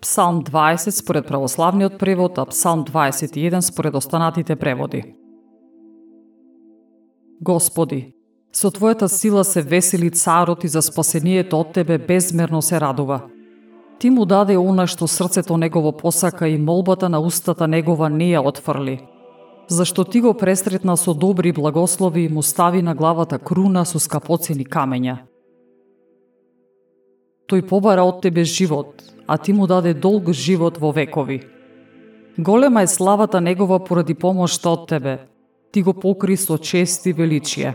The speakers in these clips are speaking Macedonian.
Псалм 20 според православниот превод, а Псалм 21 според останатите преводи. Господи, со Твојата сила се весели царот и за спасението од Тебе безмерно се радува. Ти му даде она што срцето негово посака и молбата на устата негова не ја отфрли. Зашто ти го пресретна со добри благослови и му стави на главата круна со скапоцени камења. Тој побара од тебе живот, а ти му даде долг живот во векови. Голема е славата негова поради помошта од тебе. Ти го покри со чест и величие.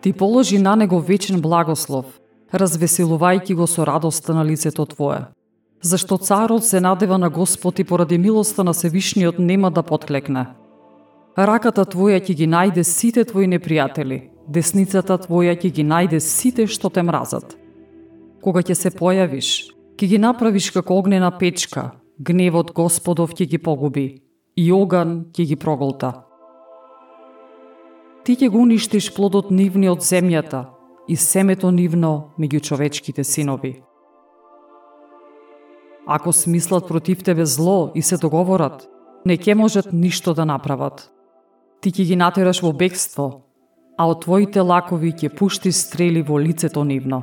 Ти положи на него вечен благослов, развеселувајќи го со радоста на лицето Твое. Зашто царот се надева на Господ и поради милоста на Севишниот нема да подклекне. Раката Твоја ќе ги најде сите Твои непријатели, десницата Твоја ќе ги најде сите што те мразат. Кога ќе се појавиш, ќе ги направиш како огнена печка, гневот Господов ќе ги погуби и оган ќе ги проголта ти ќе го уништиш плодот нивни од земјата и семето нивно меѓу човечките синови. Ако смислат против тебе зло и се договорат, не ќе можат ништо да направат. Ти ќе ги натераш во бегство, а од твоите лакови ќе пушти стрели во лицето нивно.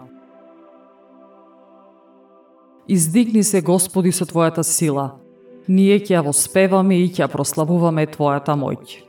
Издигни се, Господи, со Твојата сила. Ние ќе ја воспеваме и ќе ја прославуваме Твојата моќ.